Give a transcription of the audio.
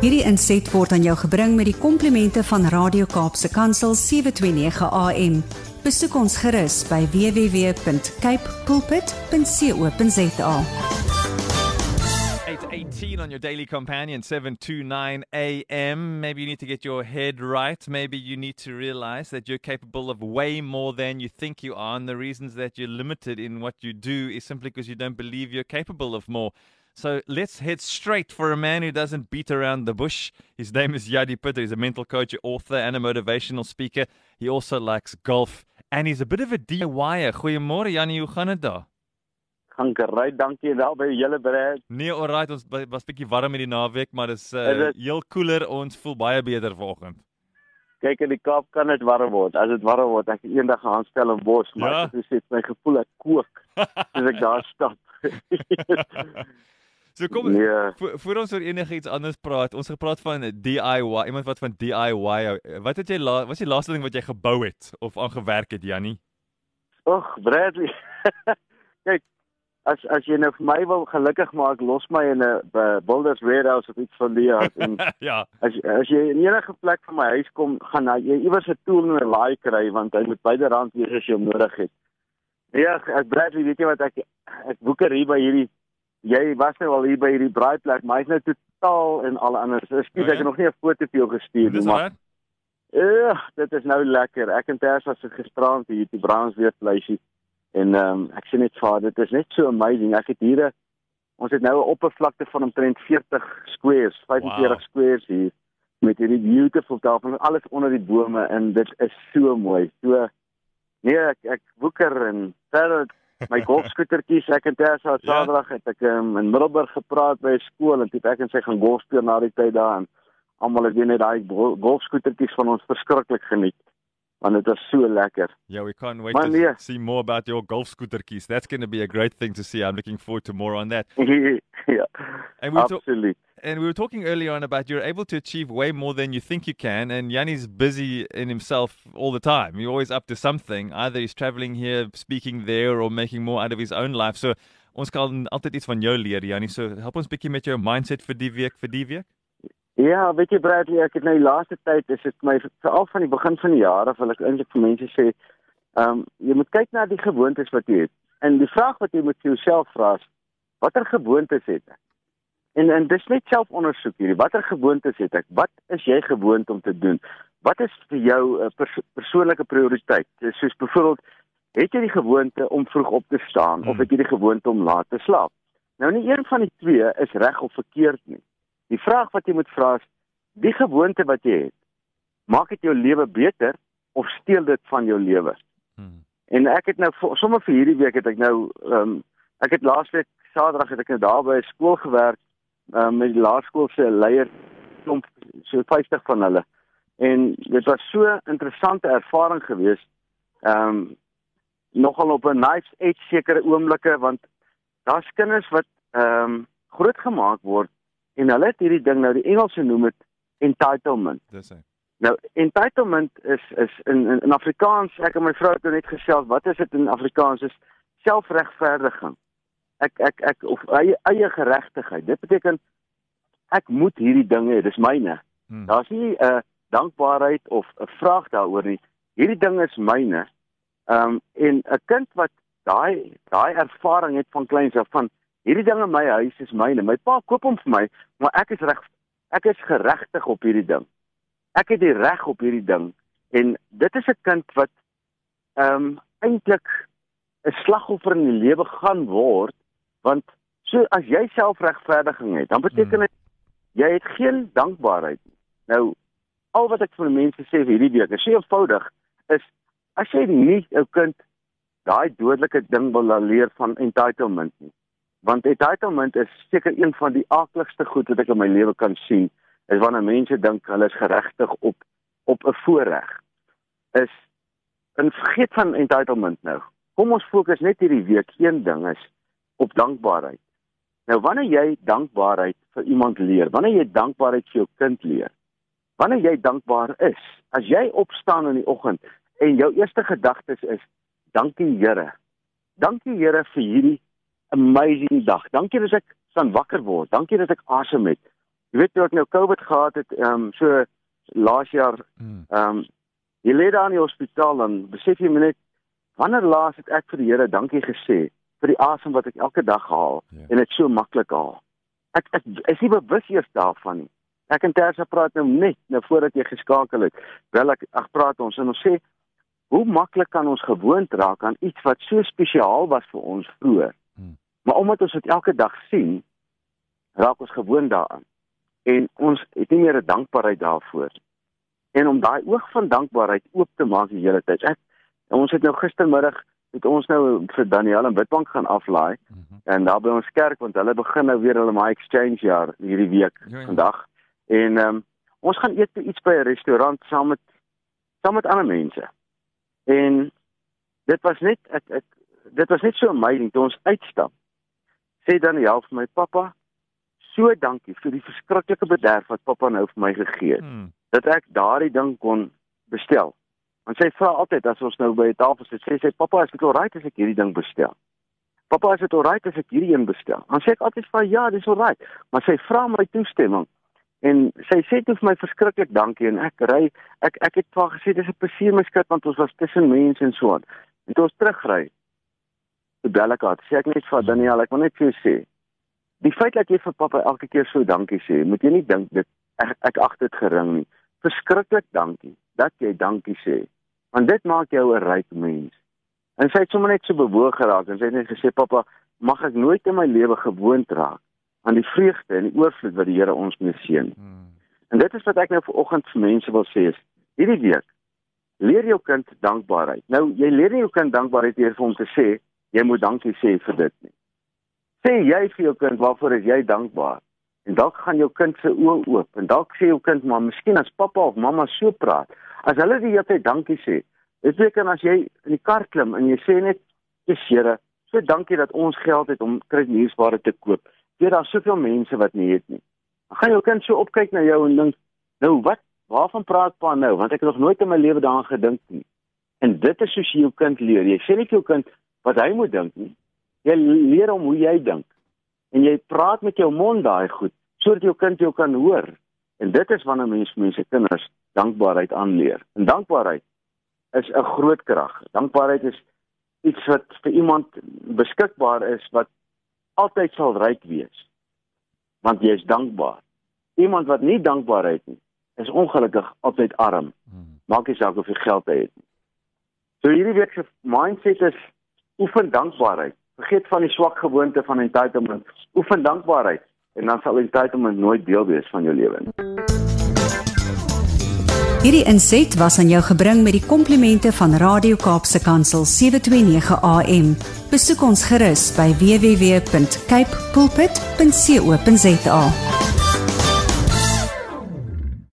Hierdie inset word aan jou gebring met die komplimente van Radio Kaapse Kansel 729 AM. Besoek ons gerus by www.cape pulpit.co.za. 818 on your daily companion 729 AM. Maybe you need to get your head right. Maybe you need to realize that you're capable of way more than you think you are. And the reasons that you're limited in what you do is simply because you don't believe you're capable of more. So let's head straight for a man who doesn't beat around the bush. His name is Yadi Putter. He's a mental coach, author, and a motivational speaker. He also likes golf. And he's a bit of a DIYer. Goeiemôre Jannie, hoe gaan dit daar? gaan gery. Dankie wel by julle Brad. Nee, alright, ons was bietjie warm in die naweek, maar dis uh, Is dit? heel koeler. Ons voel baie beter vanoggend. Kyk in die Kaap kan dit warm word. As dit warm word, ek eendag gaan stel in bos, maar Ja. dit is my gevoel ek kook as ek daar stap. So kom nee, voor, voor ons oor enigiets anders praat. Ons gepraat van DIY, iemand wat van DIY. hou. Wat het jy la, wat was die laaste ding wat jy gebou het of aangewerk het, Jannie? ag Bradley. Kyk, as as jy nou vir my wil gelukkig maak, los my in 'n uh, Boulders Warehouse of iets van die aard. En ja. as as jy in enige plek van my huis kom, gaan jy iewers 'n tool en 'n laai kry want hy moet byderhand wees as jy hom nodig het. Ja, ek Bradley, weet jy wat ek ek boeker hier by hierdie jy was nou al hier by hierdie braaiplek, maar hy's nou totaal en al anders. Ekskuus, O, ja? ek het nog nie 'n foto vir jou gestuur nie, maar ja, dit is nou lekker. Ek en Ters was gisterand hier die Brownsweer vleisie en ehm um, ek sê net vir dit is net so amazing. Ek het hier 'n ons het nou 'n oppervlakte van omtrent 40 squares, 45 Wow. squares hier met hierdie beautiful daarvan alles onder die bome en dit is so mooi. So nee, ek ek woeker en verder my golfskootertjies ek en Tessa het Ja. Saterdag het ek um, in Middelburg gepraat by 'n skool en toe ek en sy gaan golf speel na die tyd daar en almal het weer net daai gol- golfskootertjies van ons verskriklik geniet want dit was so lekker. Yeah, we can't wait Maar to nee. see more about your golf scooter keys. That's going to be a great thing to see. I'm looking forward to more on that. ja, And we ta- and we were talking earlier on about you're able to achieve way more than you think you can. And Yanni's busy in himself all the time. He's always up to something. Either he's traveling here, speaking there, or making more out of his own life. So ons kan altyd iets van jou leer. So help ons bietjie met jou mindset vir die week, vir die week. Ja, weet jy Bradley, ek het nou die laaste tyd is dit my veral van die begin van die jaar af wil ek eintlik vir mense sê, ehm um, jy moet kyk na die gewoontes wat jy het. En die vraag wat jy moet vir jouself vra is, watter gewoontes het ek? En en dis net selfondersoek hierdie. Watter gewoontes het ek? Wat is jy gewoond om te doen? Wat is vir jou 'n pers persoonlike prioriteit? Soos byvoorbeeld, het jy die gewoonte om vroeg op te staan of Hmm. het jy die gewoonte om laat te slaap? Nou nie een van die twee is reg of verkeerd nie. Die vraag wat jy moet vra is, die gewoonte wat jy het, maak dit jou lewe beter of steel dit van jou lewe? Hmm. En ek het nou sommer vir hierdie week het ek nou ehm um, ek het laasweek Saterdag het ek nou daar by 'n skool gewerk um, met die laerskool se leier klomp so 50 van hulle. En dit was so 'n interessante ervaring geweest. Ehm um, nogal op 'n nice edge sekere oomblikke want daar's kinders wat ehm um, grootgemaak word en hulle het hierdie ding nou die Engelse noem dit entitlement. Dis hy. Nou entitlement is is in in, in Afrikaans, ek en my vrou het nou net gesels, wat is dit in Afrikaans is selfregverdiging. Ek ek ek of eie eie geregtigheid. Dit beteken ek moet hierdie dinge hê, dis myne. Hmm. Daar's nie 'n uh, dankbaarheid of 'n vraag daaroor nie. Hierdie ding is myne. Ehm um, en 'n kind wat daai daai ervaring het van kleins af van hierdie ding in my huis is myne. My pa koop hom vir my, maar ek is reg ek is geregtig op hierdie ding. Ek het die reg op hierdie ding en dit is 'n kind wat ehm um, eintlik 'n slagoffer in die lewe gaan word want so as jy selfregverdiging het, dan beteken Hmm. dit jy het geen dankbaarheid nie. Nou al wat ek vir mense sê vir hierdie week is so eenvoudig is as jy nie jou kind daai dodelike ding wil leer van entitlement nie. Want entitlement is seker een van die aakligste goed wat ek in my lewe kan sien, is wanneer mense dink hulle is geregtig op op 'n voorreg. Is en vergeet van entitlement nou. Kom ons fokus net hierdie week een ding is op dankbaarheid. Nou wanneer jy dankbaarheid vir iemand leer, wanneer jy dankbaarheid vir jou kind leer, wanneer jy dankbaar is, as jy opstaan in die oggend en jou eerste gedagtes is dankie Here. Dankie Here vir hierdie amazing dag. Dankie dat ek kan wakker word. Dankie dat ek asem het. Jy weet toe ek nou COVID gehad het, ehm um, so laas jaar, Mm. ehm um, jy lê daar in die hospitaal dan besef jy net wanneer laas het ek vir die Here dankie gesê vir die asem wat ek elke dag haal Ja. en dit so maklik haal. Ek ek is nie bewus eers daarvan nie. Ek en Tersa praat nou net nou voordat jy geskakel het. Wel ek ag praat ons en ons sê hoe maklik kan ons gewoond raak aan iets wat so spesiaal was vir ons vroeër. Hmm. Maar omdat ons dit elke dag sien, raak ons gewoond daaraan. En ons het nie meer 'n dankbaarheid daarvoor. En om daai oog van dankbaarheid oop te maak die hele tyd. Ek ons het nou gistermiddag het ons nou vir Daniel en Witbank gaan aflaai Mhm. en daar by ons kerk want hulle begin nou weer hulle my exchange jaar hierdie week Ja, ja. vandag. En ehm um, ons gaan eet by iets by 'n restaurant saam met saam met ander mense. En dit was net ek ek dit was net so amazing toe ons uitstap. Sê Daniel vir my pappa, so dankie vir die verskriklike bederf wat pappa nou vir my gegee het Mm. dat ek daardie ding kon bestel. Want sy vra altyd as ons nou by 'n tafel sit, sê sy pappa, is dit alright as ek hierdie ding bestel? Pappa, is dit alright as ek hierdie een bestel? Dan sê ek altyd vir ja, dis alright, maar sy vra my toestemming. En sy sê toe vir my verskriklik dankie en ek ry ek ek het vir haar gesê dis 'n plesier my skat want ons was tussen mense en so aan. En toe ons terugry, haar, sê ek net vir Daniel, ek wil net vir jou sê, die feit dat jy vir pappa elke keer so dankie sê, moet jy nie dink dit ek ek ag dit gering nie verskriklik dankie dat jy dankie sê. Want dit maak jou 'n ryk mens. En sy het sommer net so bewoog geraak en sy het net gesê pappa, mag ek nooit in my lewe gewoond raak aan die vreugde en die oorvloed wat die Here ons mee seën. Mm. En dit is wat ek nou vanoggend vir mense wil sê is hierdie week leer jou kind dankbaarheid. Nou jy leer nie jou kind dankbaarheid deur vir hom te sê jy moet dankie sê vir dit nie. Sê jy vir jou kind waarvoor is jy dankbaar? En dalk gaan jou kind se oë oop en dalk sê jou kind maar miskien as pappa of mamma so praat, as hulle die hele tyd dankie sê. Dit beteken as jy in die kar klim en jy sê net "Jesus Here, so dankie dat ons geld het om kruidnuusware te koop. Weet daar soveel mense wat nie het nie. Dan gaan jou kind so opkyk na jou en dink, "Nou wat? Waarvan praat pa nou? Want ek het nog nooit in my lewe daaraan gedink nie." En dit is soos jy jou kind leer. Jy sê vir jou kind wat hy moet dink nie. Jy leer hom hoe jy dink. En jy praat met jou mond daai goed sodat jou kind jou kan hoor. En dit is wanneer mense mense kinders dankbaarheid aanleer. En dankbaarheid is 'n groot krag. Dankbaarheid is iets wat vir iemand beskikbaar is wat altyd sal ryk wees. Want jy is dankbaar. Iemand wat nie dankbaarheid nie, is ongelukkig altyd arm. Mm. Maak nie saak of jy geld het nie. So hierdie week se mindset is oefen dankbaarheid. Vergeet van die swak gewoonte van entitlement. Oefen dankbaarheid en dan sal entitlement nooit deel wees van jou lewe nie. Hierdie inset was aan jou gebring met die komplimente van Radio Kaapse Kansel 729 AM. Besoek ons gerus by www.cape pulpit.co.za.